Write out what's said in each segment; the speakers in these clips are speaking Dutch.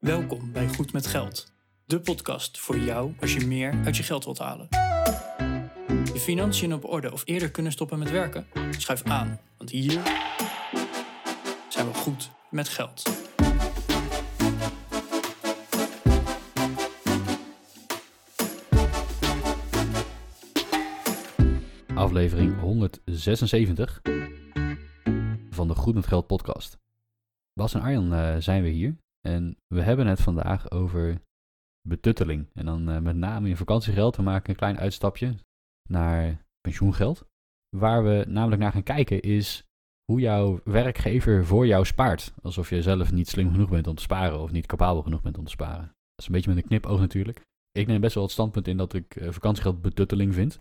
Welkom bij Goed met Geld, de podcast voor jou als je meer uit je geld wilt halen. Je financiën op orde of eerder kunnen stoppen met werken? Schuif aan, want hier zijn we goed met geld. aflevering 176 van de Goed met Geld podcast. Bas en Arjan eh, zijn we hier en we hebben het vandaag over betutteling. En dan eh, met name in vakantiegeld. We maken een klein uitstapje naar pensioengeld. Waar we namelijk naar gaan kijken is hoe jouw werkgever voor jou spaart. Alsof je zelf niet slim genoeg bent om te sparen of niet capabel genoeg bent om te sparen. Dat is een beetje met een knipoog natuurlijk. Ik neem best wel het standpunt in dat ik eh, vakantiegeld betutteling vind.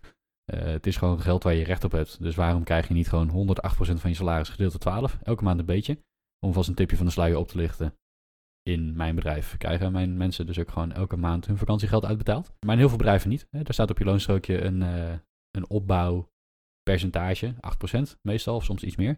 Uh, het is gewoon geld waar je recht op hebt. Dus waarom krijg je niet gewoon 108% van je salaris gedeeld door 12? Elke maand een beetje. Om vast een tipje van de sluier op te lichten. In mijn bedrijf krijgen mijn mensen dus ook gewoon elke maand hun vakantiegeld uitbetaald. Maar in heel veel bedrijven niet. Hè. Daar staat op je loonstrookje een, uh, een opbouwpercentage, 8% meestal, of soms iets meer.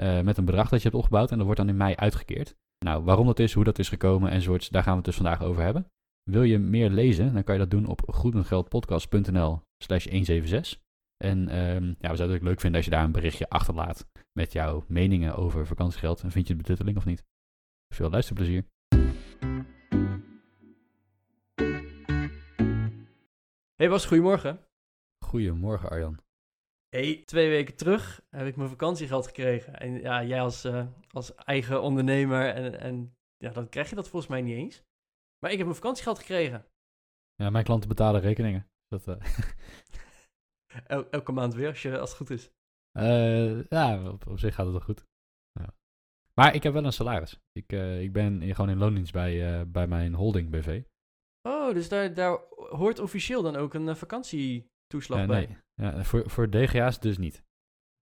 Uh, met een bedrag dat je hebt opgebouwd en dat wordt dan in mei uitgekeerd. Nou, waarom dat is, hoe dat is gekomen enzovoorts, daar gaan we het dus vandaag over hebben. Wil je meer lezen, dan kan je dat doen op goedmetgeldpodcast.nl slash 176. En um, ja, we zouden het leuk vinden als je daar een berichtje achterlaat met jouw meningen over vakantiegeld. En vind je het betutteling of niet? Veel luisterplezier. Hey Bas, goedemorgen. Goedemorgen Arjan. Hey, twee weken terug heb ik mijn vakantiegeld gekregen. En ja, jij als, uh, als eigen ondernemer en, en ja, dan krijg je dat volgens mij niet eens. Maar ik heb mijn vakantiegeld gekregen. Ja, mijn klanten betalen rekeningen. Dat, uh... El elke maand weer, als, je, als het goed is. Uh, ja, op, op, zich gaat het wel goed. Ja. Maar ik heb wel een salaris. Ik, ik ben gewoon in loondienst bij, bij mijn holding BV. Oh, dus daar, daar hoort officieel dan ook een vakantietoeslag bij? Nee, ja, voor, voor DGA's dus niet.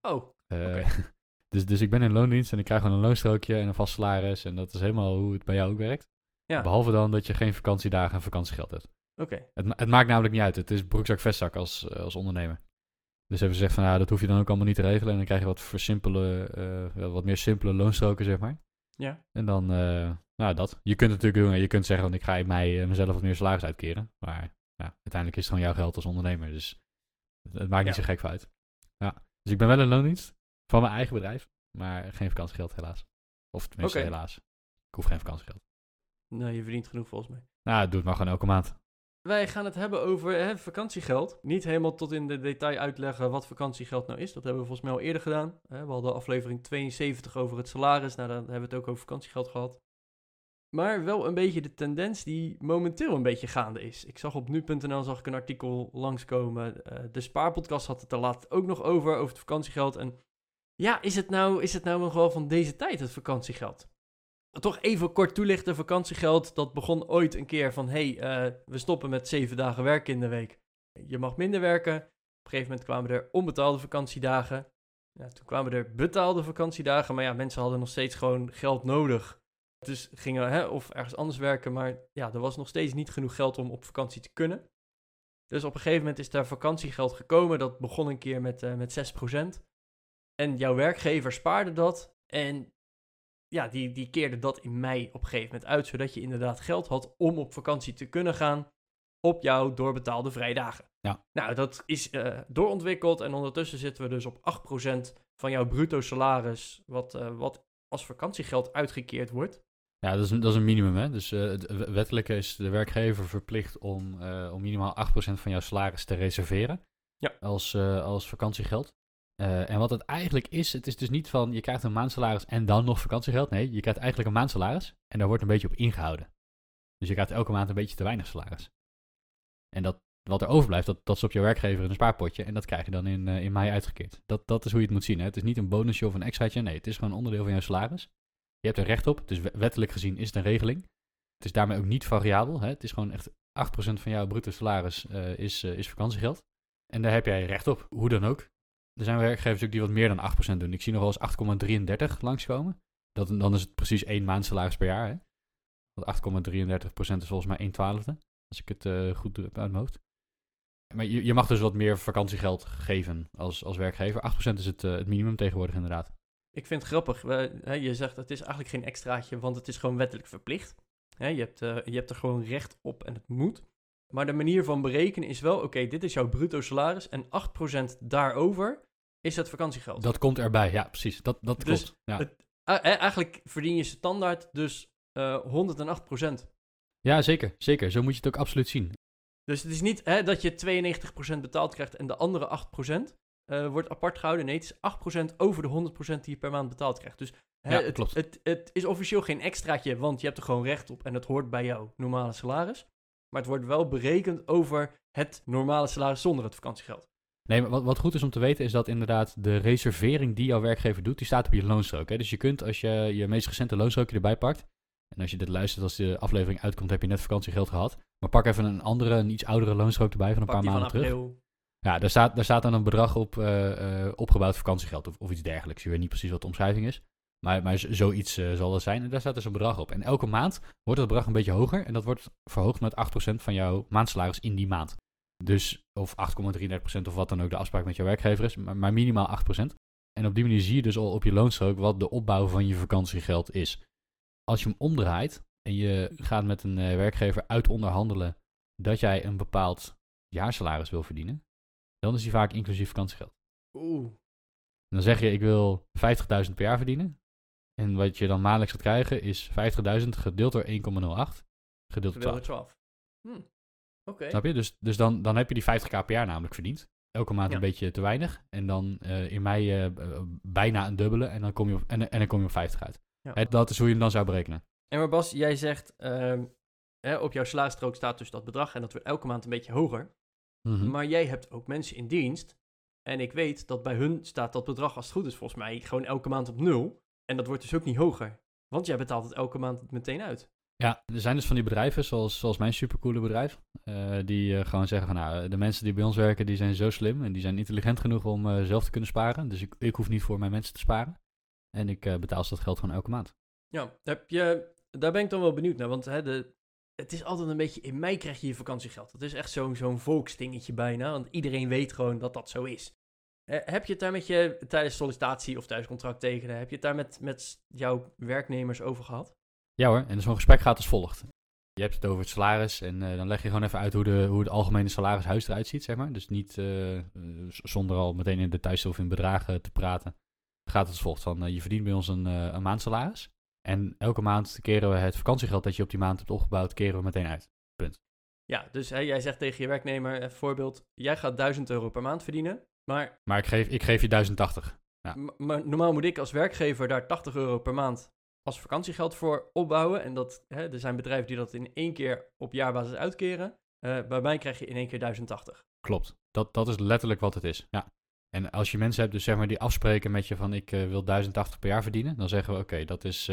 Oh, okay. dus, dus ik ben in loondienst en ik krijg gewoon een loonstrookje en een vast salaris. En dat is helemaal hoe het bij jou ook werkt. Ja. Behalve dan dat je geen vakantiedagen en vakantiegeld hebt. Oké. Okay. Het, het, maakt namelijk niet uit. Het is broekzak vestzak als, als ondernemer. Dus hebben ze gezegd van ja, dat hoef je dan ook allemaal niet te regelen. En dan krijg je wat voor simpele, uh, wat meer simpele loonstroken, zeg maar. Ja. En dan, uh, nou dat. Je kunt het natuurlijk doen. Je kunt zeggen, want ik ga mei uh, mezelf wat meer salaris uitkeren. Maar ja, uiteindelijk is het gewoon jouw geld als ondernemer. Dus het, maakt niet ja. zo gek uit. Ja. Dus ik ben wel in loondienst van mijn eigen bedrijf. Maar geen vakantiegeld helaas. Of tenminste okay. helaas. Ik hoef geen vakantiegeld. Nee, je verdient genoeg volgens mij. Nou, doe het maar gewoon elke maand. Wij gaan het hebben over hè, vakantiegeld. Niet helemaal tot in de detail uitleggen wat vakantiegeld nou is. Dat hebben we volgens mij al eerder gedaan. We hadden aflevering 72 over het salaris. Nou, dan hebben we het ook over vakantiegeld gehad. Maar wel een beetje de tendens die momenteel een beetje gaande is. Ik zag op nu.nl zag ik een artikel langskomen. Uh, de Spaarpodcast had het er laat ook nog over, over het vakantiegeld. En ja, is het nou, is het nou nog wel van deze tijd, het vakantiegeld? Toch even kort toelichten, vakantiegeld, dat begon ooit een keer van... hé, hey, uh, we stoppen met zeven dagen werken in de week. Je mag minder werken. Op een gegeven moment kwamen er onbetaalde vakantiedagen. Ja, toen kwamen er betaalde vakantiedagen, maar ja, mensen hadden nog steeds gewoon geld nodig. Dus gingen hè, of ergens anders werken, maar ja, er was nog steeds niet genoeg geld om op vakantie te kunnen. Dus op een gegeven moment is daar vakantiegeld gekomen. Dat begon een keer met, uh, met 6%. En jouw werkgever spaarde dat. En ja, die, die keerde dat in mei op een gegeven moment uit, zodat je inderdaad geld had om op vakantie te kunnen gaan op jouw doorbetaalde vrijdagen. Ja. Nou, dat is uh, doorontwikkeld en ondertussen zitten we dus op 8% van jouw bruto salaris, wat, uh, wat als vakantiegeld uitgekeerd wordt. Ja, dat is, een, dat is een minimum. Hè? Dus uh, wettelijk is de werkgever verplicht om, om minimaal 8% van jouw salaris te reserveren ja. als, als vakantiegeld. En wat het eigenlijk is, het is dus niet van je krijgt een maandsalaris en dan nog vakantiegeld. Nee, je krijgt eigenlijk een maandsalaris en daar wordt een beetje op ingehouden. Dus je krijgt elke maand een beetje te weinig salaris. En dat, wat er overblijft, dat, dat is op je werkgever in een spaarpotje en dat krijg je dan in, in mei uitgekeerd. Dat, dat is hoe je het moet zien. Hè? Het is niet een bonusje of een extraatje, nee, het is gewoon onderdeel van jouw salaris. Je hebt er recht op, dus wettelijk gezien is het een regeling. Het is daarmee ook niet variabel. Hè? Het is gewoon echt 8% van jouw bruto salaris uh, is, is vakantiegeld. En daar heb jij recht op, hoe dan ook. Er zijn werkgevers ook die wat meer dan 8% doen. Ik zie nog wel eens 8,33 langskomen. Dat, dan is het precies één maand salaris per jaar. Hè? Want 8,33% is volgens mij 1 twaalfde. Als ik het uh, goed doe uit mijn hoofd. Maar je, je mag dus wat meer vakantiegeld geven als, als werkgever. 8% is het, het minimum tegenwoordig inderdaad. Ik vind het grappig. Je zegt het is eigenlijk geen extraatje, want het is gewoon wettelijk verplicht. Hè, je, hebt, eh, je hebt er gewoon recht op en het moet. Maar de manier van berekenen is wel, oké, dit is jouw bruto salaris en 8% daarover is het vakantiegeld. Dat komt erbij, ja, precies. Dat, dat Dus klopt. Ja. het- eh, eigenlijk verdien je standaard dus eh 108%. ja, zeker. Zeker. Zo moet je het ook absoluut zien. Dus het is niet hè, dat je 92% betaald krijgt en de andere 8% eh, wordt apart gehouden. Nee, het is 8% over de 100% die je per maand betaald krijgt. Dus hè, Ja, het, klopt. Het, het is officieel geen extraatje, want je hebt er gewoon recht op en het hoort bij jouw normale salaris. Maar het wordt wel berekend over het normale salaris zonder het vakantiegeld. Nee, maar wat, wat goed is om te weten is dat inderdaad de reservering die jouw werkgever doet, die staat op je loonstrook. Hè? Dus je kunt als je je meest recente loonstrookje erbij pakt, en als je dit luistert als de aflevering uitkomt, heb je net vakantiegeld gehad. Maar pak even een andere, een iets oudere loonstrook erbij van een Pak paar maanden terug. Ja, daar staat, daar staat dan een bedrag op eh, eh, opgebouwd vakantiegeld of, of iets dergelijks. Je weet niet precies wat de omschrijving is. Maar, maar zoiets eh, zal dat zijn. En daar staat dus een bedrag op. En elke maand wordt dat bedrag een beetje hoger. En dat wordt verhoogd met 8% van jouw maandsalaris in die maand. Dus of 8,33% of wat dan ook de afspraak met jouw werkgever is. Maar, maar minimaal 8%. En op die manier zie je dus al op je loonstrook wat de opbouw van je vakantiegeld is. Als je hem omdraait en je gaat met een werkgever uit onderhandelen dat jij een bepaald jaarsalaris wil verdienen, dan is die vaak inclusief vakantiegeld. Oeh. En dan zeg je, ik wil 50.000 per jaar verdienen. En wat je dan maandelijks gaat krijgen is 50.000 gedeeld door 1,08 gedeeld door 12. Gedeeld door 12. Hm. Oké. Snap je? Dus, dus dan, dan heb je die 50k per jaar namelijk verdiend. Elke maand Ja. een beetje te weinig. En dan eh, in mei eh, eh, bijna een dubbele. En dan kom je op, en, en dan kom je op 50 uit. Ja. Hè, dat is hoe je hem dan zou berekenen. En maar Bas, jij zegt, ehm, hè, op jouw salarisstrook staat dus dat bedrag en dat wordt elke maand een beetje hoger. Mhm. Maar jij hebt ook mensen in dienst. En ik weet dat bij hun staat dat bedrag, als het goed is, volgens mij gewoon elke maand op nul. En dat wordt dus ook niet hoger. Want jij betaalt het elke maand meteen uit. Ja, er zijn dus van die bedrijven, zoals, zoals mijn supercoole bedrijf, eh, die eh, gewoon zeggen van nou, de mensen die bij ons werken, die zijn zo slim en die zijn intelligent genoeg om eh, zelf te kunnen sparen. Dus ik, ik hoef niet voor mijn mensen te sparen. En ik betaal ze dat geld gewoon elke maand. Ja, heb je, daar ben ik dan wel benieuwd naar. Want hè, de, het is altijd een beetje, in mei krijg je je vakantiegeld. Dat is echt zo'n zo'n volksdingetje bijna. Want iedereen weet gewoon dat dat zo is. Eh, heb je het daar met je, tijdens sollicitatie of tijdens contract tekenen, heb je het daar met, met jouw werknemers over gehad? Ja hoor, en zo'n gesprek gaat als volgt. Je hebt het over het salaris en eh, dan leg je gewoon even uit hoe, de, hoe het algemene salarishuis eruit ziet, zeg maar. Dus niet eh, zonder al meteen in details of in bedragen te praten. Gaat het als volgt van, je verdient bij ons een, een maandsalaris. En elke maand keren we het vakantiegeld dat je op die maand hebt opgebouwd, keren we meteen uit. Ja, dus hè, jij zegt tegen je werknemer, even voorbeeld, jij gaat 1000 euro per maand verdienen. Maar, Maar ik geef, ik geef je 1080. Ja. maar normaal moet ik als werkgever daar 80 euro per maand als vakantiegeld voor opbouwen. En dat, hè, er zijn bedrijven die dat in één keer op jaarbasis uitkeren. Eh, bij mij krijg je in één keer 1080. Klopt. Dat, dat is letterlijk wat het is. Ja. En als je mensen hebt dus zeg maar, die afspreken met je van ik eh, wil 1080 per jaar verdienen, dan zeggen we oké, dat is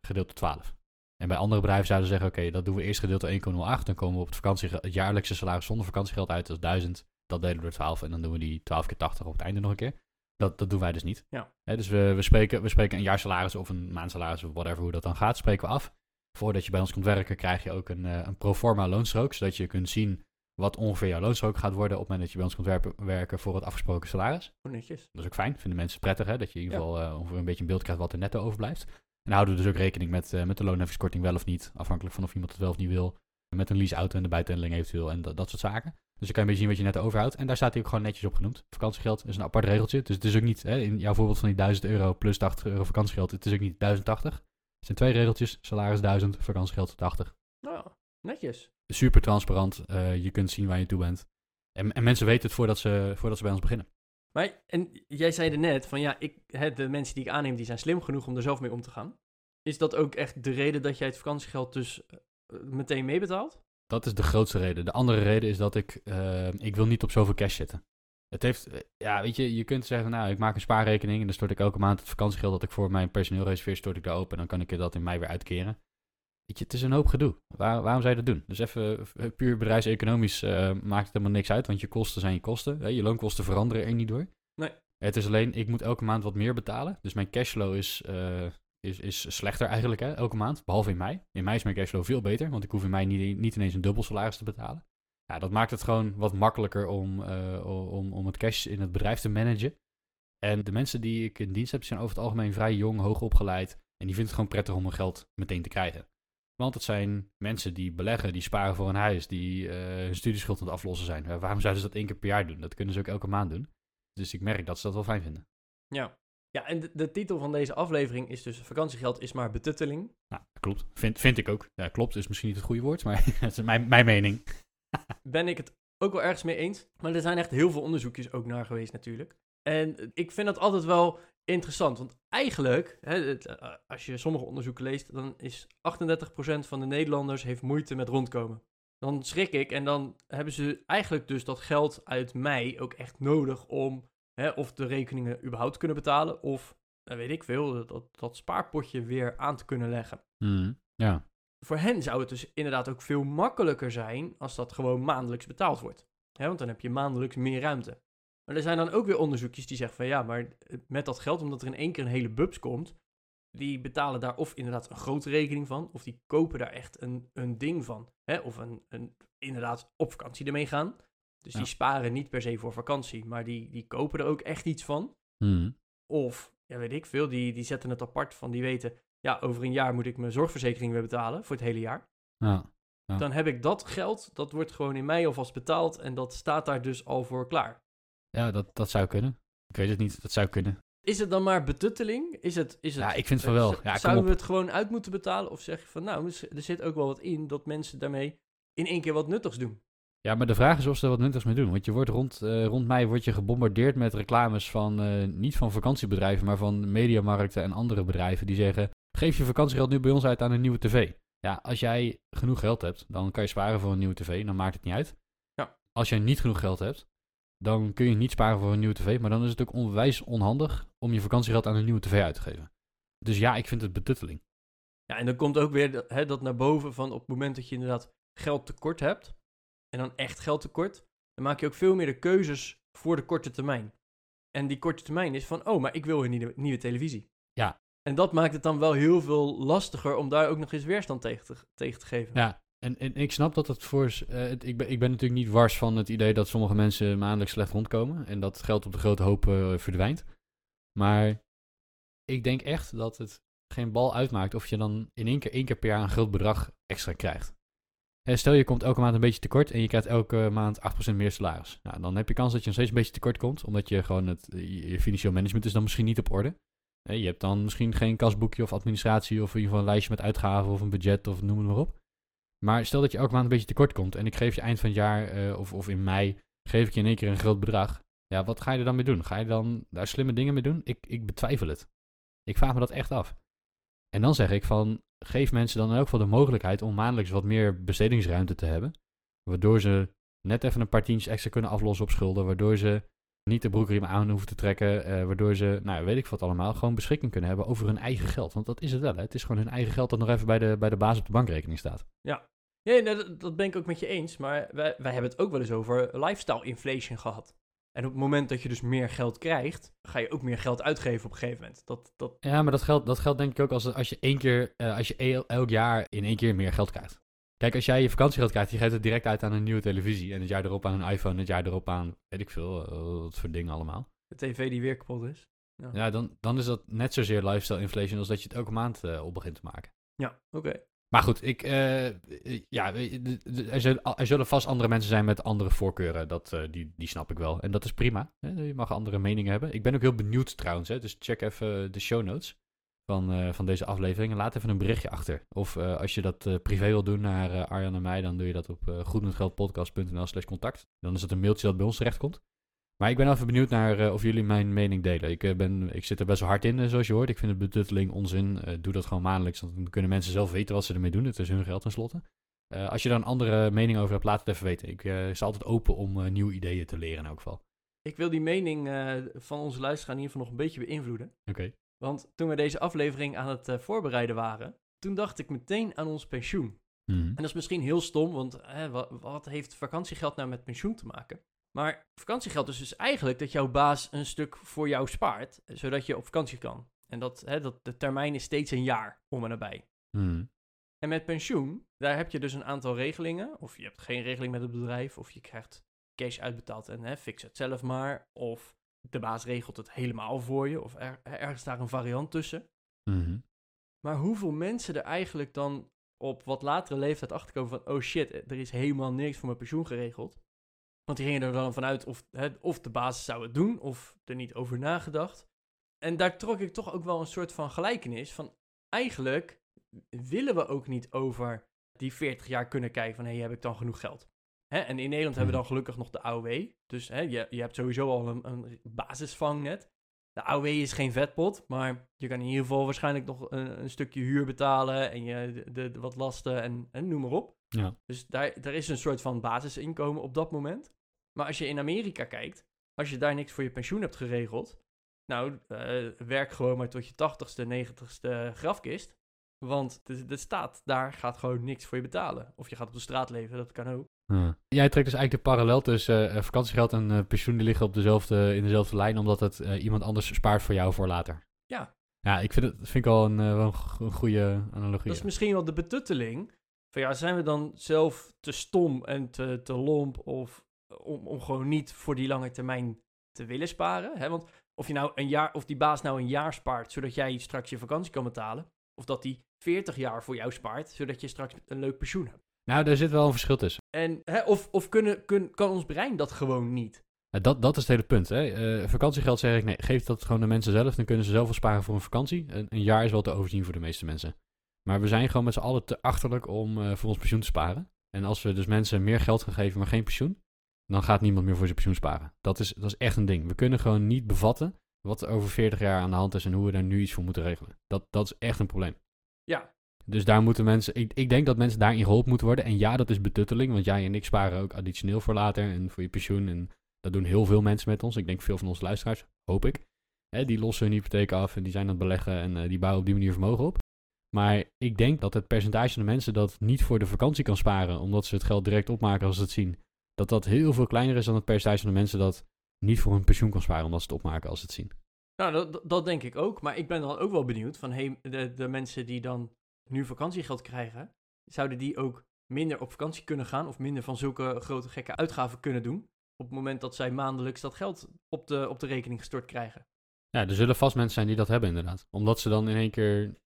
gedeeld door 12. En bij andere bedrijven zouden ze zeggen oké, dat doen we eerst gedeeld door 1,08. Dan komen we op het, vakantie, het jaarlijkse salaris zonder vakantiegeld uit, dat is 1000. Dat delen we door 12 en dan doen we die 12 keer 80 op het einde nog een keer. Dat, dat doen wij dus niet. Ja. Dus we, we, spreken, we spreken een jaarsalaris of een maandsalaris of whatever, hoe dat dan gaat, spreken we af. Voordat je bij ons komt werken krijg je ook een, eh, een pro forma loonstrook, zodat je kunt zien wat ongeveer jouw loonstrook gaat worden op het moment dat je bij ons komt werpen- werken voor het afgesproken salaris. Hoe netjes. Dat is ook fijn, vinden mensen prettig hè, dat je in ieder Ja. geval eh, ongeveer een beetje een beeld krijgt wat er netto overblijft. En houden we dus ook rekening met, eh, met de loonheffingskorting wel of niet, afhankelijk van of iemand het wel of niet wil. Met een leaseauto en de bijtelling eventueel en dat, dat soort zaken. Dus dan kan je een beetje zien wat je netto overhoudt. En daar staat hij ook gewoon netjes op genoemd. Vakantiegeld is een apart regeltje. Dus het is ook niet, hè, in jouw voorbeeld van die 1000 euro plus 80 euro vakantiegeld, het is ook niet 1080. Het zijn twee regeltjes, salaris 1000, vakantiegeld 80 Nou, netjes. super transparant. eh, je kunt zien waar je toe bent. En, en mensen weten het voordat ze, voordat ze bij ons beginnen. Maar, en jij zei er net van ja, ik, de mensen die ik aanneem, die zijn slim genoeg om er zelf mee om te gaan. Is dat ook echt de reden dat jij het vakantiegeld dus eh, meteen meebetaalt? Dat is de grootste reden. De andere reden is dat ik, eh, ik wil niet op zoveel cash zitten. Het heeft, ja, weet je, je kunt zeggen, nou, ik maak een spaarrekening en dan stort ik elke maand het vakantiegeld dat ik voor mijn personeel reserveer, stort ik daar open en dan kan ik dat in mei weer uitkeren. Weet je, het is een hoop gedoe. Waar, waarom zou je dat doen? Dus even eh, puur bedrijfseconomisch eh, maakt het helemaal niks uit, want je kosten zijn je kosten. Hè? Je loonkosten veranderen er niet door. Nee. Het is alleen, ik moet elke maand wat meer betalen. Dus mijn cashflow is, eh, is, is slechter eigenlijk, hè, elke maand. Behalve in mei. In mei is mijn cashflow veel beter, want ik hoef in mei niet, niet ineens een dubbel salaris te betalen. Ja, dat maakt het gewoon wat makkelijker om, om, om het cash in het bedrijf te managen. En de mensen die ik in dienst heb, zijn over het algemeen vrij jong, hoog opgeleid. En die vinden het gewoon prettig om hun geld meteen te krijgen. Want het zijn mensen die beleggen, die sparen voor een huis, die eh, hun studieschuld aan het aflossen zijn. Eh, waarom zouden ze dat één keer per jaar doen? Dat kunnen ze ook elke maand doen. Dus ik merk dat ze dat wel fijn vinden. Ja. Ja, en de, de titel van deze aflevering is dus vakantiegeld is maar betutteling. Nou, klopt. Vind, vind ik ook. Ja, klopt is misschien niet het goede woord, maar dat is mijn, mijn mening. ben ik het ook wel ergens mee eens. Maar er zijn echt heel veel onderzoekjes ook naar geweest natuurlijk. En ik vind dat altijd wel interessant. Want eigenlijk, hè, eh, als je sommige onderzoeken leest, dan is 38% van de Nederlanders heeft moeite met rondkomen. Dan schrik ik en dan hebben ze eigenlijk dus dat geld uit mei ook echt nodig om hè, of de rekeningen überhaupt te kunnen betalen of, eh, weet ik veel, dat, dat spaarpotje weer aan te kunnen leggen. Hmm, ja. Voor hen zou het dus inderdaad ook veel makkelijker zijn als dat gewoon maandelijks betaald wordt. Hè, want dan heb je maandelijks meer ruimte. Maar er zijn dan ook weer onderzoekjes die zeggen van ja, maar met dat geld, omdat er in één keer een hele bubs komt, die betalen daar of inderdaad een grote rekening van, of die kopen daar echt een, een ding van. Hè? Of een, een, inderdaad op vakantie ermee gaan. Dus die sparen niet per se voor vakantie, maar die, die kopen er ook echt iets van. Hmm. Of, ja weet ik veel, die, die zetten het apart van, die weten, ja over een jaar moet ik mijn zorgverzekering weer betalen voor het hele jaar. Ja. Ja. Dan heb ik dat geld, dat wordt gewoon in mei alvast betaald en dat staat daar dus al voor klaar. Ja, dat, dat zou kunnen. Ik weet het niet, dat zou kunnen. Is het dan maar betutteling? Is het, is het, Ja, ik vind van wel. z- Ja, zouden we het gewoon uit moeten betalen? Of zeg je van, nou, er zit ook wel wat in dat mensen daarmee in één keer wat nuttigs doen? Ja, maar de vraag is of ze er wat nuttigs mee doen. Want je wordt rond, eh, rond mei word je gebombardeerd met reclames van, eh, niet van vakantiebedrijven, maar van mediamarkten en andere bedrijven die zeggen, geef je vakantiegeld nu bij ons uit aan een nieuwe tv. Ja, als jij genoeg geld hebt, dan kan je sparen voor een nieuwe tv, dan maakt het niet uit. Ja. Als jij niet genoeg geld hebt, dan kun je niet sparen voor een nieuwe tv, maar dan is het ook onwijs onhandig om je vakantiegeld aan een nieuwe tv uit te geven. Dus ja, ik vind het betutteling. Ja, en dan komt ook weer dat, hè, dat naar boven van op het moment dat je inderdaad geld tekort hebt, en dan echt geld tekort, dan maak je ook veel meer de keuzes voor de korte termijn. En die korte termijn is van, oh, maar ik wil een nieuwe, nieuwe televisie. Ja. En dat maakt het dan wel heel veel lastiger om daar ook nog eens weerstand tegen te, tegen te geven. Ja, en, en ik snap dat het voor... eh, ik, ben, ik ben natuurlijk niet wars van het idee dat sommige mensen maandelijks slecht rondkomen. En dat geld op de grote hoop eh, verdwijnt. Maar ik denk echt dat het geen bal uitmaakt of je dan in één keer, één keer per jaar een groot bedrag extra krijgt. Eh, stel je komt elke maand een beetje tekort en je krijgt elke maand 8% meer salaris. Nou, dan heb je kans dat je nog steeds een beetje tekort komt, omdat je gewoon het, je financieel management is dan misschien niet op orde. Je hebt dan misschien geen kasboekje of administratie of in ieder geval een lijstje met uitgaven of een budget of noem het maar op. Maar stel dat je elke maand een beetje tekort komt en ik geef je eind van het jaar eh, of, of in mei, geef ik je in één keer een groot bedrag. Ja, wat ga je er dan mee doen? Ga je dan daar slimme dingen mee doen? Ik, ik betwijfel het. Ik vraag me dat echt af. En dan zeg ik van, geef mensen dan in elk geval de mogelijkheid om maandelijks wat meer bestedingsruimte te hebben. Waardoor ze net even een paar tientjes extra kunnen aflossen op schulden. Waardoor ze niet de broekriem aan hoeven te trekken. eh, waardoor ze, nou weet ik wat allemaal, gewoon beschikking kunnen hebben over hun eigen geld. Want dat is het wel, hè? Het is gewoon hun eigen geld dat nog even bij de, bij de baas op de bankrekening staat. Ja, nee, dat, dat ben ik ook met je eens. Maar wij, wij hebben het ook wel eens over lifestyle inflation gehad. En op het moment dat je dus meer geld krijgt, ga je ook meer geld uitgeven op een gegeven moment. Dat, dat, Ja, maar dat geldt, dat geldt denk ik ook als, als je één keer, eh, als je el- elk jaar in één keer meer geld krijgt. Kijk, als jij je vakantiegeld krijgt, je geeft het direct uit aan een nieuwe televisie. En het jaar erop aan een iPhone, het jaar erop aan, weet ik veel, eh, wat voor dingen allemaal. de tv die weer kapot is. Ja, dan, dan is dat net zozeer lifestyle inflation als dat je het elke maand eh, op begint te maken. Ja, oké. Maar goed, ik, eh, eh, ja, er, zullen, er zullen vast andere mensen zijn met andere voorkeuren. Dat, eh, die, die snap ik wel. En dat is prima. Hè? Je mag andere meningen hebben. Ik ben ook heel benieuwd trouwens. Hè? Dus check even de show notes van, eh, van deze aflevering. Laat even een berichtje achter. Of eh, als je dat eh, privé wil doen naar Arjan en mij, dan doe je dat op goedmetgeldpodcast.nl slash contact. Dan is het een mailtje dat bij ons terechtkomt. Maar ik ben even benieuwd naar of jullie mijn mening delen. Ik, ben, ik zit er best wel hard in, zoals je hoort. Ik vind het betutteling onzin. Doe dat gewoon maandelijks. want Dan kunnen mensen zelf weten wat ze ermee doen. Het is hun geld tenslotte. Als je daar een andere mening over hebt, laat het even weten. Ik sta altijd open om nieuwe ideeën te leren in elk geval. Ik wil die mening van onze luisteraar in ieder geval nog een beetje beïnvloeden. Oké. Want toen we deze aflevering aan het eh, voorbereiden waren, toen dacht ik meteen aan ons pensioen. Mhm. En dat is misschien heel stom, want hè, wat, wat heeft vakantiegeld nou met pensioen te maken? Maar vakantiegeld is dus eigenlijk dat jouw baas een stuk voor jou spaart, zodat je op vakantie kan. En dat, hè, dat de termijn is steeds een jaar om en nabij. Mhm. En met pensioen, daar heb je dus een aantal regelingen. Of je hebt geen regeling met het bedrijf, of je krijgt cash uitbetaald en hè, fix het zelf maar. Of de baas regelt het helemaal voor je, of er, ergens daar een variant tussen. Mhm. Maar hoeveel mensen er eigenlijk dan op wat latere leeftijd achterkomen van... oh shit, er is helemaal niks voor mijn pensioen geregeld. Want die gingen er dan vanuit of, hè, of de basis zou het doen... of er niet over nagedacht. En daar trok ik toch ook wel een soort van gelijkenis van... eigenlijk willen we ook niet over die 40 jaar kunnen kijken van... hé, hey, heb ik dan genoeg geld? Hè? En in Nederland hebben we dan gelukkig nog de AOW. Dus hè, je, je hebt sowieso al een, een basisvangnet. De AOW is geen vetpot, maar je kan in ieder geval waarschijnlijk nog een, een stukje huur betalen en je, de, de, wat lasten en, en noem maar op. Ja. Dus daar, daar is een soort van basisinkomen op dat moment. Maar als je in Amerika kijkt, als je daar niks voor je pensioen hebt geregeld, nou, eh, werk gewoon maar tot je tachtigste, negentigste grafkist. Want de, de staat daar gaat gewoon niks voor je betalen. Of je gaat op de straat leven, dat kan ook. Jij trekt dus eigenlijk de parallel tussen eh, vakantiegeld en eh, pensioen die liggen op dezelfde, in dezelfde lijn, omdat het eh, iemand anders spaart voor jou voor later. Ja. Ja, ik vind het vind ik wel een, eh, wel een go- een goede analogie. Dat is misschien wel de betutteling. Van ja, zijn we dan zelf te stom en te, te lomp of om, om gewoon niet voor die lange termijn te willen sparen? Hè? Want of, je nou een jaar, of die baas nou een jaar spaart zodat jij straks je vakantie kan betalen, of dat die 40 jaar voor jou spaart zodat je straks een leuk pensioen hebt. Nou, daar zit wel een verschil tussen. En, hè, of of kunnen, kun, kan ons brein dat gewoon niet? Dat, dat is het hele punt. Hè. Eh, vakantiegeld zeg ik, nee, geef dat gewoon de mensen zelf. Dan kunnen ze zelf wel sparen voor een vakantie. Een, een jaar is wel te overzien voor de meeste mensen. Maar we zijn gewoon met z'n allen te achterlijk om eh, voor ons pensioen te sparen. En als we dus mensen meer geld gaan geven, maar geen pensioen, dan gaat niemand meer voor zijn pensioen sparen. Dat is, dat is echt een ding. We kunnen gewoon niet bevatten wat er over 40 jaar aan de hand is en hoe we daar nu iets voor moeten regelen. Dat, dat is echt een probleem. Ja, Dus daar moeten mensen, ik, ik denk dat mensen daarin geholpen moeten worden. En ja, dat is betutteling, want jij en ik sparen ook additioneel voor later en voor je pensioen. En dat doen heel veel mensen met ons. Ik denk veel van onze luisteraars, hoop ik. Hè, die lossen hun hypotheek af en die zijn aan het beleggen en eh, die bouwen op die manier vermogen op. Maar ik denk dat het percentage van de mensen dat niet voor de vakantie kan sparen, omdat ze het geld direct opmaken als ze het zien, dat dat heel veel kleiner is dan het percentage van de mensen dat niet voor hun pensioen kan sparen, omdat ze het opmaken als ze het zien. nou, dat, dat- denk ik ook. Maar ik ben dan ook wel benieuwd van hey, de, de mensen die dan nu vakantiegeld krijgen, zouden die ook minder op vakantie kunnen gaan of minder van zulke grote gekke uitgaven kunnen doen op het moment dat zij maandelijks dat geld op de, op de rekening gestort krijgen? Ja, er zullen vast mensen zijn die dat hebben inderdaad. Omdat ze dan in één keer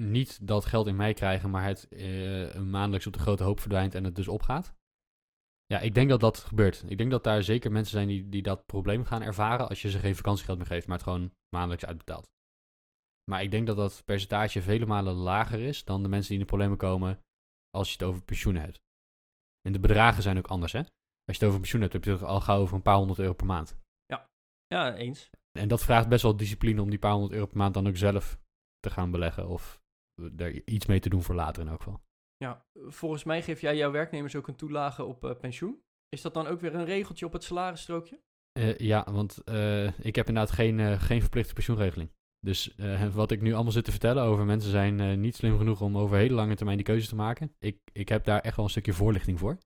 niet dat geld in mei krijgen, maar het eh, maandelijks op de grote hoop verdwijnt en het dus opgaat. Ja, ik denk dat dat gebeurt. Ik denk dat daar zeker mensen zijn die, die dat probleem gaan ervaren als je ze geen vakantiegeld meer geeft, maar het gewoon maandelijks uitbetaalt. Maar ik denk dat dat percentage vele malen lager is dan de mensen die in de problemen komen als je het over pensioenen hebt. En de bedragen zijn ook anders, hè? Als je het over pensioen hebt, heb je het al gauw over een paar honderd euro per maand. Ja, eens. En dat vraagt best wel discipline om die paar honderd euro per maand dan ook zelf te gaan beleggen. Of er iets mee te doen voor later in elk geval. Ja, volgens mij geef jij jouw werknemers ook een toelage op eh, pensioen. Is dat dan ook weer een regeltje op het salarisstrookje? Eh, ja, want eh, ik heb inderdaad geen, geen verplichte pensioenregeling. Dus eh, wat ik nu allemaal zit te vertellen over mensen zijn eh, niet slim genoeg om over hele lange termijn die keuzes te maken. Ik, ik heb daar echt wel een stukje voorlichting voor.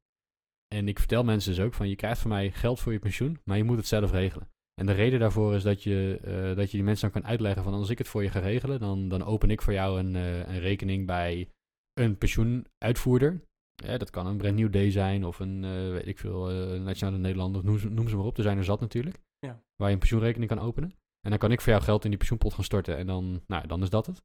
En ik vertel mensen dus ook van je krijgt van mij geld voor je pensioen, maar je moet het zelf regelen. En de reden daarvoor is dat je, eh, dat je die mensen dan kan uitleggen van als ik het voor je ga regelen, dan, dan open ik voor jou een, een rekening bij een pensioenuitvoerder. Ja, dat kan een brand nieuw day zijn of een, weet ik veel, Nationale Nederlander, noem ze, noem ze maar op. Er zijn er zat natuurlijk. Ja. Waar je een pensioenrekening kan openen. En dan kan ik voor jou geld in die pensioenpot gaan storten en dan, nou, dan is dat het.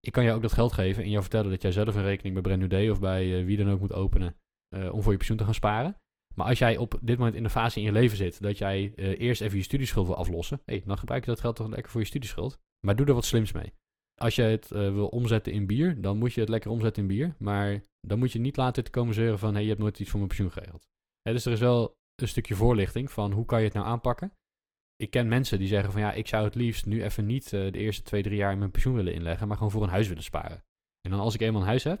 Ik kan jou ook dat geld geven en jou vertellen dat jij zelf een rekening bij Brand New Day of bij eh, wie dan ook moet openen eh, om voor je pensioen te gaan sparen. Maar als jij op dit moment in de fase in je leven zit dat jij eh, eerst even je studieschuld wil aflossen, hey, dan gebruik je dat geld toch lekker voor je studieschuld. Maar doe er wat slims mee. Als je het wil omzetten in bier, dan moet je het lekker omzetten in bier. Maar dan moet je niet later te komen zeuren van, hey, je hebt nooit iets voor mijn pensioen geregeld. Dus er is wel een stukje voorlichting van hoe kan je het nou aanpakken. Ik ken mensen die zeggen van, ja, ik zou het liefst nu even niet eh, de eerste twee, drie jaar in mijn pensioen willen inleggen, maar gewoon voor een huis willen sparen. En dan als ik eenmaal een huis heb,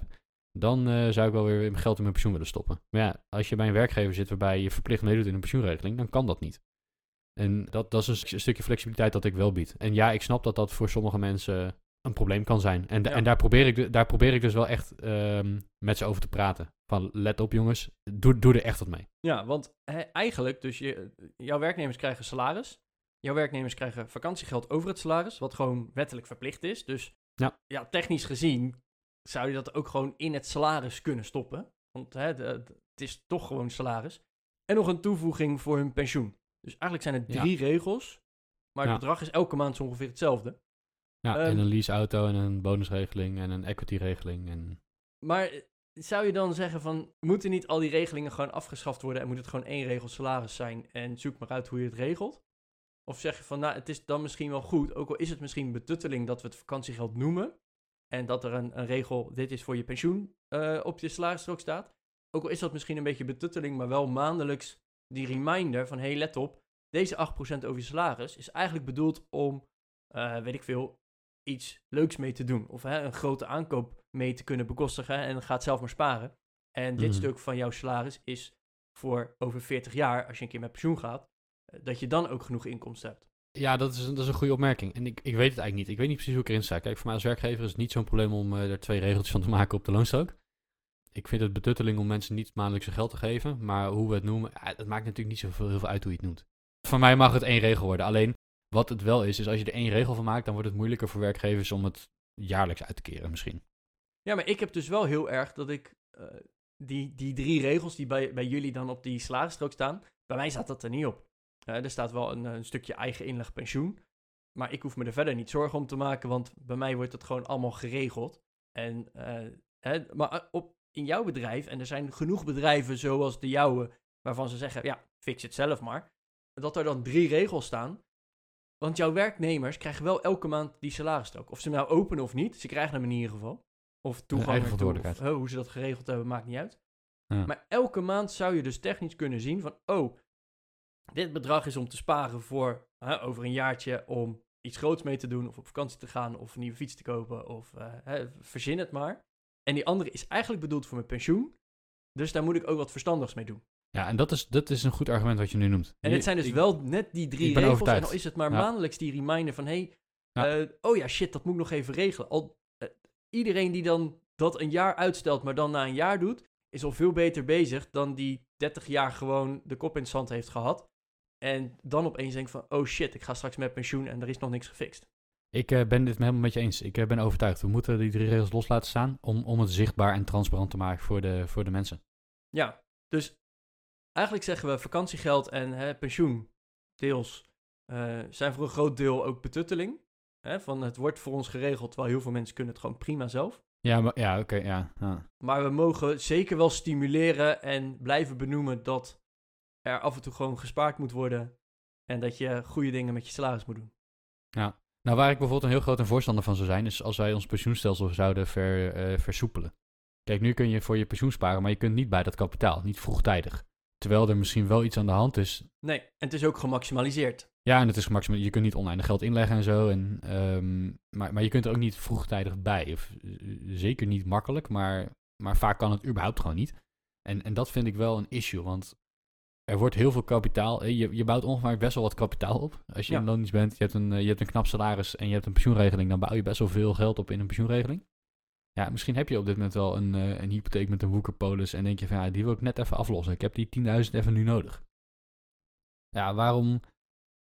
dan eh, zou ik wel weer mijn geld in mijn pensioen willen stoppen. Maar ja, als je bij een werkgever zit waarbij je verplicht meedoet in een pensioenregeling, dan kan dat niet. En dat, dat is een st- stukje flexibiliteit dat ik wel bied. En ja, ik snap dat dat voor sommige mensen een probleem kan zijn. En, Ja. en daar, probeer ik, daar probeer ik dus wel echt ehm, met ze over te praten. Van let op jongens, doe, doe er echt wat mee. Ja, want eigenlijk, dus je, jouw werknemers krijgen salaris. Jouw werknemers krijgen vakantiegeld over het salaris, wat gewoon wettelijk verplicht is. Dus Ja. technisch gezien zou je dat ook gewoon in het salaris kunnen stoppen. Want hè, de- de- het is toch gewoon salaris. En nog een toevoeging voor hun pensioen. Dus eigenlijk zijn het Ja. drie regels, maar het Ja. bedrag is elke maand zo ongeveer hetzelfde. Ja, Ehm, en een leaseauto en een bonusregeling en een equity-regeling. En maar zou je dan zeggen van, moeten niet al die regelingen gewoon afgeschaft worden en moet het gewoon één regel salaris zijn en zoek maar uit hoe je het regelt? Of zeg je van, nou, het is dan misschien wel goed, ook al is het misschien betutteling dat we het vakantiegeld noemen en dat er een, een regel, dit is voor je pensioen, eh, op je salarisstrook staat. Ook al is dat misschien een beetje betutteling, maar wel maandelijks die reminder van, hey, let op, deze 8% over je salaris is eigenlijk bedoeld om, eh, weet ik veel, iets leuks mee te doen. Of hè, een grote aankoop mee te kunnen bekostigen en gaat zelf maar sparen. En dit Mhm. stuk van jouw salaris is voor over 40 jaar, als je een keer met pensioen gaat, dat je dan ook genoeg inkomsten hebt. Ja, dat is, dat is een goede opmerking. En ik, ik weet het eigenlijk niet. Ik weet niet precies hoe ik erin sta. Kijk, voor mij als werkgever is het niet zo'n probleem om eh, er twee regeltjes van te maken op de loonstrook. Ik vind het betutteling om mensen niet maandelijks geld te geven. Maar hoe we het noemen, ja, het maakt natuurlijk niet zoveel heel veel uit hoe je het noemt. Voor mij mag het één regel worden. Alleen wat het wel is, is als je er één regel van maakt, dan wordt het moeilijker voor werkgevers om het jaarlijks uit te keren misschien. Ja, maar ik heb dus wel heel erg dat ik eh, die, die drie regels die bij, bij jullie dan op die salarisstrook staan, bij mij staat dat er niet op. Eh, er staat wel een, een stukje eigen inleg pensioen, maar ik hoef me er verder niet zorgen om te maken, want bij mij wordt het gewoon allemaal geregeld. En, eh, hè, maar eh, op, in jouw bedrijf, en er zijn genoeg bedrijven zoals de jouwe, waarvan ze zeggen, ja, fix het zelf maar, dat er dan drie regels staan. Want jouw werknemers krijgen wel elke maand die salarisstrook. Of ze hem nou openen of niet, ze krijgen hem in ieder geval. Of toegang eigen ertoe, of hoe ze dat geregeld hebben, maakt niet uit. Ja. Maar elke maand zou je dus technisch kunnen zien van, oh, dit bedrag is om te sparen voor hè, over een jaartje om iets groots mee te doen, of op vakantie te gaan, of een nieuwe fiets te kopen, of eh, hè, verzin het maar. En die andere is eigenlijk bedoeld voor mijn pensioen, dus daar moet ik ook wat verstandigs mee doen. Ja, en dat is, dat is een goed argument wat je nu noemt. En dit zijn dus Ik- wel net die drie regels. En overtuigd. al is het maar Ja. maandelijks die reminder van... Hey, Ja. eh, oh ja, shit, dat moet ik nog even regelen. Al, eh, iedereen die dan dat een jaar uitstelt, maar dan na een jaar doet... is al veel beter bezig dan die 30 jaar gewoon de kop in het zand heeft gehad. En dan opeens denkt van... Oh shit, ik ga straks met pensioen en er is nog niks gefixt. Ik eh, ben dit helemaal met je eens. Ik eh, ben overtuigd. We moeten die drie regels los laten staan om, om het zichtbaar en transparant te maken voor de, voor de mensen. Ja, dus eigenlijk zeggen we vakantiegeld en hè, pensioen, deels, eh, zijn voor een groot deel ook betutteling. Hè, van het wordt voor ons geregeld, terwijl heel veel mensen kunnen het gewoon prima zelf. Ja, maar, ja oké, ja, ja. Maar we mogen zeker wel stimuleren en blijven benoemen dat er af en toe gewoon gespaard moet worden. En dat je goede dingen met je salaris moet doen. Nou, waar ik bijvoorbeeld een heel groot voorstander van zou zijn, is als wij ons pensioenstelsel zouden ver, eh, versoepelen. Kijk, nu kun je voor je pensioen sparen, maar je kunt niet bij dat kapitaal, niet vroegtijdig. Terwijl er misschien wel iets aan de hand is. Nee, en het is ook gemaximaliseerd. Ja, en het is gemaximeerd. Je kunt niet oneindig geld inleggen en zo. En, ehm, maar, maar je kunt er ook niet vroegtijdig bij. Of eh, zeker niet makkelijk, maar, maar vaak kan het überhaupt gewoon niet. En, en dat vind ik wel een issue, want er wordt heel veel kapitaal. Je, je bouwt ongeveer best wel wat kapitaal op. Als je Ja. in loondienst bent, je hebt, een, eh, je hebt een knap salaris en je hebt een pensioenregeling, dan bouw je best wel veel geld op in een pensioenregeling. Ja, misschien heb je op dit moment wel een, eh, een hypotheek met een woekerpolis en denk je van ja, die wil ik net even aflossen. Ik heb die 10.000 even nu nodig. Ja, waarom,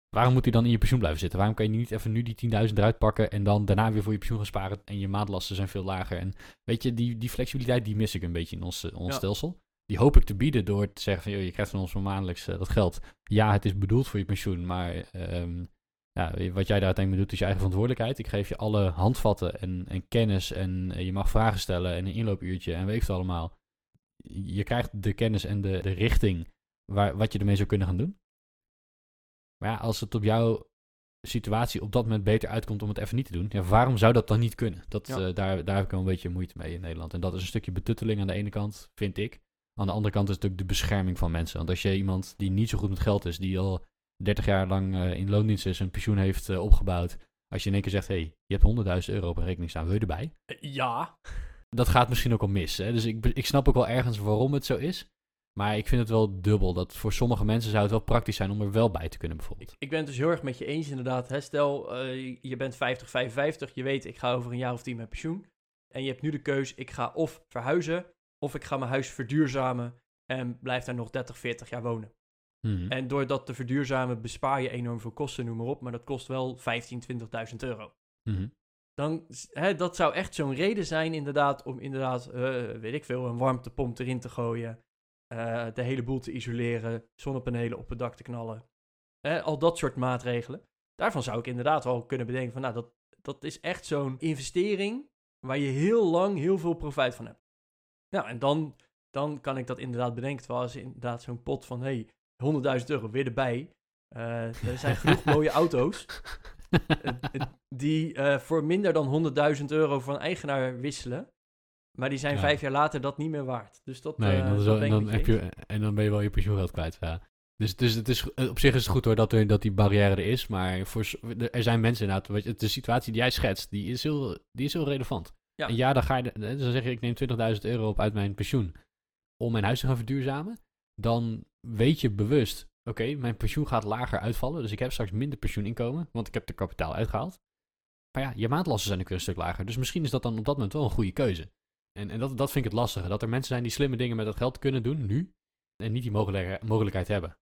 waarom moet die dan in je pensioen blijven zitten? Waarom kan je niet even nu die 10.000 eruit pakken en dan daarna weer voor je pensioen gaan sparen en je maandlasten zijn veel lager? En weet je, die, die flexibiliteit die mis ik een beetje in ons, eh, ons Ja. stelsel. Die hoop ik te bieden door te zeggen van joh, je krijgt van ons maar maandelijks eh, dat geld. Ja, het is bedoeld voor je pensioen, maar ehm, ja, wat jij daar uiteindelijk mee doet is je eigen verantwoordelijkheid. Ik geef je alle handvatten en, en kennis en eh, je mag vragen stellen en een inloopuurtje en weet het allemaal. Je krijgt de kennis en de, de richting waar, wat je ermee zou kunnen gaan doen. Maar ja, als het op jouw situatie op dat moment beter uitkomt om het even niet te doen, ja, waarom zou dat dan niet kunnen? Dat, Ja. eh, daar, daar heb ik wel een beetje moeite mee in Nederland. En dat is een stukje betutteling aan de ene kant, vind ik. Aan de andere kant is het ook de bescherming van mensen. Want als je iemand die niet zo goed met geld is, die al 30 jaar lang eh, in loondienst is, een pensioen heeft eh, opgebouwd. Als je in één keer zegt, hé, hey, je hebt 100.000 euro op een rekening staan, wil je erbij? Eh, ja, Dat gaat misschien ook al mis. Hè? Dus ik, ik snap ook wel ergens waarom het zo is. Maar ik vind het wel dubbel. Dat voor sommige mensen zou het wel praktisch zijn om er wel bij te kunnen bijvoorbeeld. ik, ik ben het dus heel erg met je eens inderdaad. Hè. Stel, je bent 50, 55, je weet ik ga over een jaar of tien met pensioen. En je hebt nu de keus, ik ga of verhuizen, of ik ga mijn huis verduurzamen en blijf daar nog 30, 40 jaar wonen. Mhm. En door dat te verduurzamen bespaar je enorm veel kosten, noem maar op. Maar dat kost wel 15, 20.000 euro. Mhm. Dan, hè, dat zou echt zo'n reden zijn inderdaad om inderdaad, eh, weet ik veel, een warmtepomp erin te gooien. eh, de hele boel te isoleren, zonnepanelen op het dak te knallen. Al dat soort maatregelen. Daarvan zou ik inderdaad wel kunnen bedenken van, nou, dat, dat is echt zo'n investering waar je heel lang heel veel profijt van hebt. Nou, en dan, dan kan ik dat inderdaad bedenken. Terwijl als inderdaad zo'n pot van, hey, 100.000 euro weer erbij. Eh, er zijn genoeg mooie auto's eh, eh, die voor minder dan 100.000 euro van eigenaar wisselen. Maar die zijn Ja. vijf jaar later dat niet meer waard. Dus dat, Nee, is wel- en, dan heb je, en dan ben je wel je pensioengeld kwijt. Ja. Dus, dus het is, op zich is het goed hoor dat, er, dat die barrière er is. Maar voor, er zijn mensen inderdaad. De situatie die jij schetst, die is heel, die is heel relevant. Ja. En ja, dan ga je. Dus dan zeg je, ik neem 20.000 euro op uit mijn pensioen. om mijn huis te gaan verduurzamen. Dan weet je bewust. Oké, mijn pensioen gaat lager uitvallen. Dus ik heb straks minder pensioeninkomen. Want ik heb er kapitaal uitgehaald. Maar ja, je maandlasten zijn ook weer een stuk lager. Dus misschien is dat dan op dat moment wel een goede keuze. En, en dat, dat vind ik het lastige. Dat er mensen zijn die slimme dingen met dat geld kunnen doen nu. En niet die mogelijkheid, mogelijkheid hebben.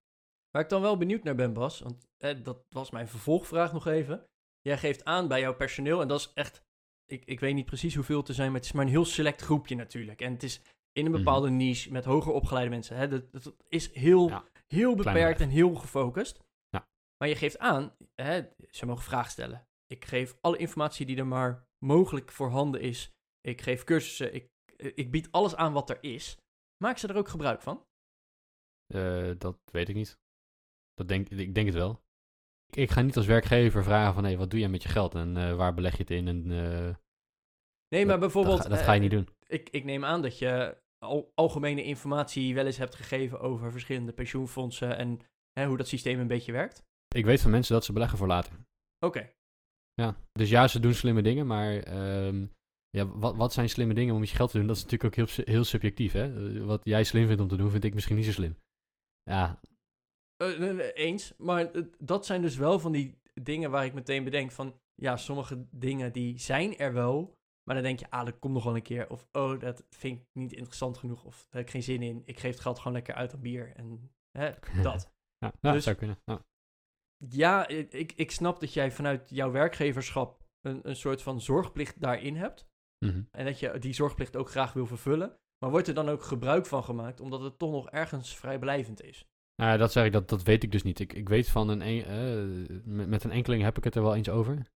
Waar ik dan wel benieuwd naar ben, Bas, want eh, dat was mijn vervolgvraag nog even. Jij geeft aan bij jouw personeel, en dat is echt, ik, ik weet niet precies hoeveel het te zijn, maar het is maar een heel select groepje natuurlijk. En het is in een Mhm. bepaalde niche met hoger opgeleide mensen. Hè? Dat, dat is heel, Ja. heel beperkt en heel gefocust. Ja. Maar je geeft aan, hè, ze mogen vragen stellen. Ik geef alle informatie die er maar mogelijk voorhanden is. Ik geef cursussen, ik, ik bied alles aan wat er is. Maak ze er ook gebruik van? Eh, dat weet ik niet. Dat denk, ik denk het wel. Ik, ga niet als werkgever vragen van... Hé, wat doe jij met je geld? En eh, waar beleg je het in? En, eh, Nee, maar bijvoorbeeld... Dat, ga, dat eh, ga je niet doen. Ik, ik neem aan dat je al, algemene informatie wel eens hebt gegeven over verschillende pensioenfondsen en hè, hoe dat systeem een beetje werkt. Ik weet van mensen dat ze beleggen voor later. Oké, Ja. Dus ja, ze doen slimme dingen. Maar ehm, ja, wat, wat zijn slimme dingen om met je geld te doen? Dat is natuurlijk ook heel, heel subjectief. Hè? Wat jij slim vindt om te doen, vind ik misschien niet zo slim. Ja, eens. Maar eh, dat zijn dus wel van die dingen waar ik meteen bedenk van, ja, sommige dingen die zijn er wel, maar dan denk je, ah, dat komt nog wel een keer. Of, oh, dat vind ik niet interessant genoeg. Of daar heb ik geen zin in. Ik geef het geld gewoon lekker uit aan bier. En hè, dat. ja nou, Dus- zou kunnen. Ja. Ja, ik, ik snap dat jij vanuit jouw werkgeverschap een, een soort van zorgplicht daarin hebt. Mhm. En dat je die zorgplicht ook graag wil vervullen. Maar wordt er dan ook gebruik van gemaakt, omdat het toch nog ergens vrijblijvend is? Nou, dat zeg ik, dat, dat weet ik dus niet. Ik, ik weet van een, en- eh, met, met een enkeling heb ik het er wel eens over.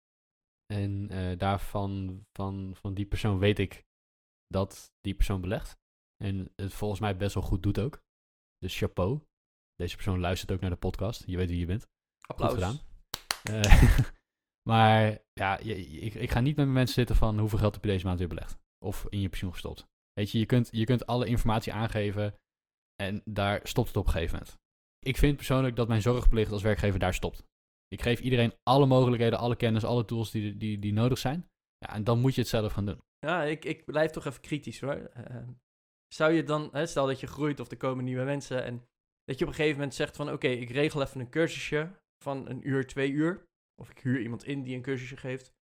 En eh, daarvan, van, van die persoon weet ik dat die persoon belegt. En het volgens mij best wel goed doet ook. Dus chapeau. Deze persoon luistert ook naar de podcast. Je weet wie je bent. Applaus. Goed gedaan. Maar ja, je- ik, ik ga niet met mensen zitten van hoeveel geld heb je deze maand weer belegd. Of in je pensioen gestopt. Weet je, je kunt, je kunt alle informatie aangeven en daar stopt het op een gegeven moment. Ik vind persoonlijk dat mijn zorgplicht als werkgever daar stopt. Ik geef iedereen alle mogelijkheden, alle kennis, alle tools die, die, die nodig zijn. Ja, en dan moet je het zelf gaan doen. Ja, ik, ik blijf toch even kritisch hoor. Eh, zou je dan, hè, stel dat je groeit of er komen nieuwe mensen en dat je op een gegeven moment zegt van oké, ik regel even een cursusje van een uur, twee uur. Of ik huur iemand in die een cursusje geeft.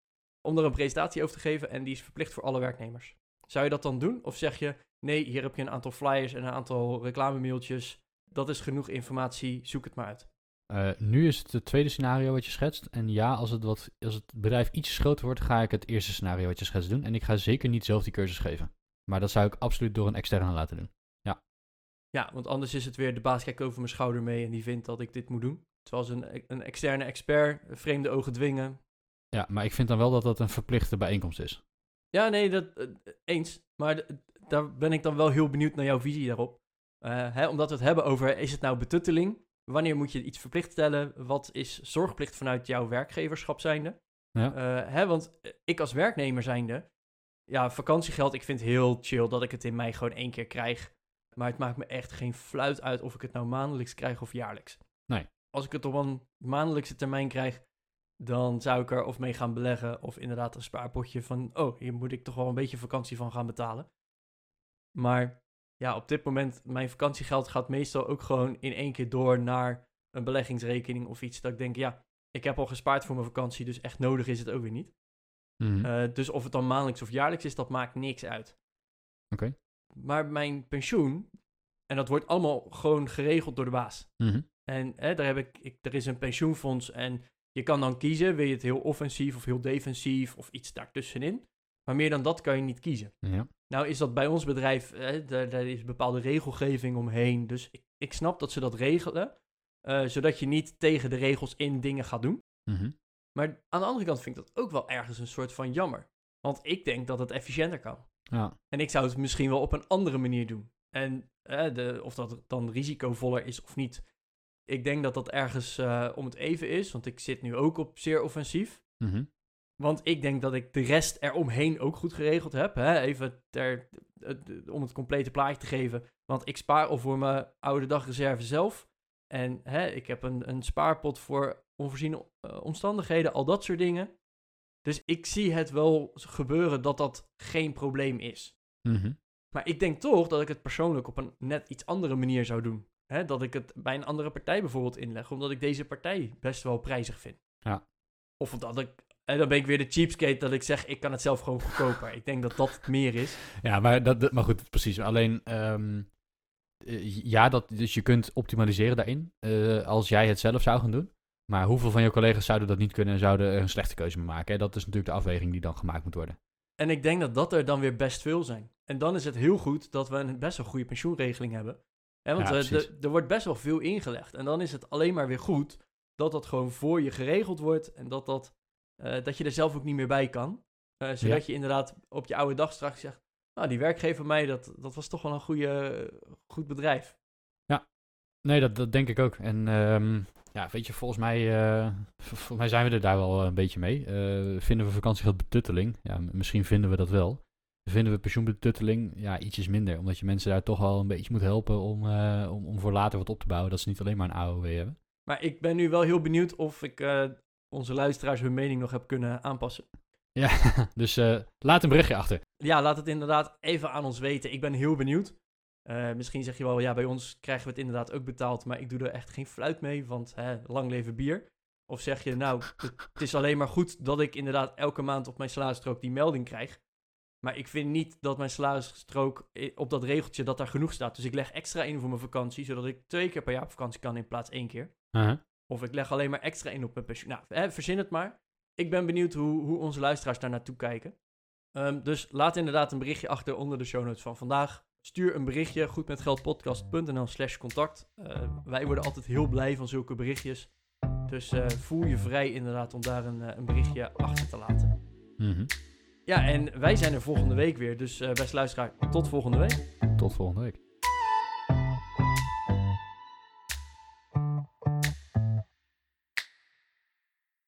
Om er een presentatie over te geven en die is verplicht voor alle werknemers. Zou je dat dan doen? Of zeg je nee, hier heb je een aantal flyers en een aantal reclamemailtjes. Dat is genoeg informatie, zoek het maar uit. Eh, nu is het het tweede scenario wat je schetst. En ja, als het, wat, als het bedrijf iets groter wordt, ga ik het eerste scenario wat je schetst doen. En ik ga zeker niet zelf die cursus geven. Maar dat zou ik absoluut door een externe laten doen. Ja, want anders is het weer de baas kijkt over mijn schouder mee en die vindt dat ik dit moet doen. Terwijl ze een, een externe expert vreemde ogen dwingen. Ja, maar ik vind dan wel dat dat een verplichte bijeenkomst is. Ja, nee, dat eh, eens. Maar daar ben ik dan wel heel benieuwd naar jouw visie daarop. Eh, hè, omdat we het hebben over, is het nou betutteling? Wanneer moet je iets verplicht stellen? Wat is zorgplicht vanuit jouw werkgeverschap zijnde? Ja. Eh, hè, want eh, ik als werknemer zijnde, ja, vakantiegeld, ik vind het heel chill dat ik het in mei gewoon één keer krijg. Maar het maakt me echt geen fluit uit of ik het nou maandelijks krijg of jaarlijks. Nee. Als ik het op een maandelijkse termijn krijg, dan zou ik er of mee gaan beleggen of inderdaad een spaarpotje van, oh, hier moet ik toch wel een beetje vakantie van gaan betalen. Maar ja, op dit moment, mijn vakantiegeld gaat meestal ook gewoon in één keer door naar een beleggingsrekening of iets dat ik denk, ja, ik heb al gespaard voor mijn vakantie, dus echt nodig is het ook weer niet. Mhm. Eh, dus of het dan maandelijks of jaarlijks is, dat maakt niks uit. Oké. Maar mijn pensioen, en dat wordt allemaal gewoon geregeld door de baas. Mhm. En hè, daar heb ik, ik, er is een pensioenfonds en je kan dan kiezen, wil je het heel offensief of heel defensief of iets daartussenin. Maar meer dan dat kan je niet kiezen. Ja. Nou is dat bij ons bedrijf, hè, daar, daar is bepaalde regelgeving omheen. Dus ik, ik snap dat ze dat regelen, eh, zodat je niet tegen de regels in dingen gaat doen. Mhm. Maar aan de andere kant vind ik dat ook wel ergens een soort van jammer. Want ik denk dat het efficiënter kan. Ja. En ik zou het misschien wel op een andere manier doen. En eh, de, of dat dan risicovoller is of niet. Ik denk dat dat ergens eh, om het even is. Want ik zit nu ook op zeer offensief. Mhm. Want ik denk dat ik de rest eromheen ook goed geregeld heb. Hè? Even ter, om het complete plaatje te geven. Want ik spaar al voor mijn oude dagreserve zelf. En hè, ik heb een, een spaarpot voor onvoorziene eh, omstandigheden. Al dat soort dingen. Dus ik zie het wel gebeuren dat dat geen probleem is. Mhm. Maar ik denk toch dat ik het persoonlijk op een net iets andere manier zou doen. Hè, dat ik het bij een andere partij bijvoorbeeld inleg, omdat ik deze partij best wel prijzig vind. Ja. Of dat ik, en dan ben ik weer de cheapskate dat ik zeg, ik kan het zelf gewoon goedkoper. ik denk dat dat het meer is. Ja, maar, dat, maar goed, precies. Alleen, ehm, eh, ja, dat, dus je kunt optimaliseren daarin eh, als jij het zelf zou gaan doen. Maar hoeveel van je collega's zouden dat niet kunnen en zouden er een slechte keuze mee maken? Hè? Dat is natuurlijk de afweging die dan gemaakt moet worden. En ik denk dat dat er dan weer best veel zijn. En dan is het heel goed dat we een best wel goede pensioenregeling hebben. Hè, want Ja, eh, de- er wordt best wel veel ingelegd. En dan is het alleen maar weer goed dat dat gewoon voor je geregeld wordt. En dat, dat, eh, dat je er zelf ook niet meer bij kan. Eh, zodat je inderdaad op je oude dag straks zegt... Nou, die werkgever mij, dat, dat was toch wel een goede, goed bedrijf. Nee, dat, dat denk ik ook. En ehm, ja, weet je, volgens mij, eh, volgens mij zijn we er daar wel een beetje mee. Vinden we vakantiegeld betutteling? Ja, misschien vinden we dat wel. Vinden we pensioenbetutteling? Ja, ietsjes minder. Omdat je mensen daar toch wel een beetje moet helpen om, om, om voor later wat op te bouwen. Dat ze niet alleen maar een AOW hebben. Maar ik ben nu wel heel benieuwd of ik onze luisteraars hun mening nog heb kunnen aanpassen. Ja, dus eh, laat een berichtje achter. ja, laat het inderdaad even aan ons weten. Ik ben heel benieuwd. Eh, misschien zeg je wel, ja, bij ons krijgen we het inderdaad ook betaald, maar ik doe er echt geen fluit mee, want hè, lang leven bier. Of zeg je, nou, het, is alleen maar goed dat ik inderdaad elke maand op mijn salarisstrook die melding krijg. Maar ik vind niet dat mijn salarisstrook i- op dat regeltje dat daar genoeg staat. Dus ik leg extra in voor mijn vakantie, zodat ik twee keer per jaar op vakantie kan in plaats één keer. Uh-huh. Of ik leg alleen maar extra in op mijn pensioen. Nou, hè, verzin het maar. Ik ben benieuwd hoe, hoe onze luisteraars daar naartoe kijken. Ehm, dus laat inderdaad een berichtje achter onder de show notes van vandaag. Stuur een berichtje, goedmetgeldpodcast.nl slash contact. Eh, wij worden altijd heel blij van zulke berichtjes. Dus eh, voel je vrij inderdaad om daar een, eh, een berichtje achter te laten. Mhm. Ja, en wij zijn er volgende week weer. Dus eh beste luisteraar, tot volgende week. Tot volgende week.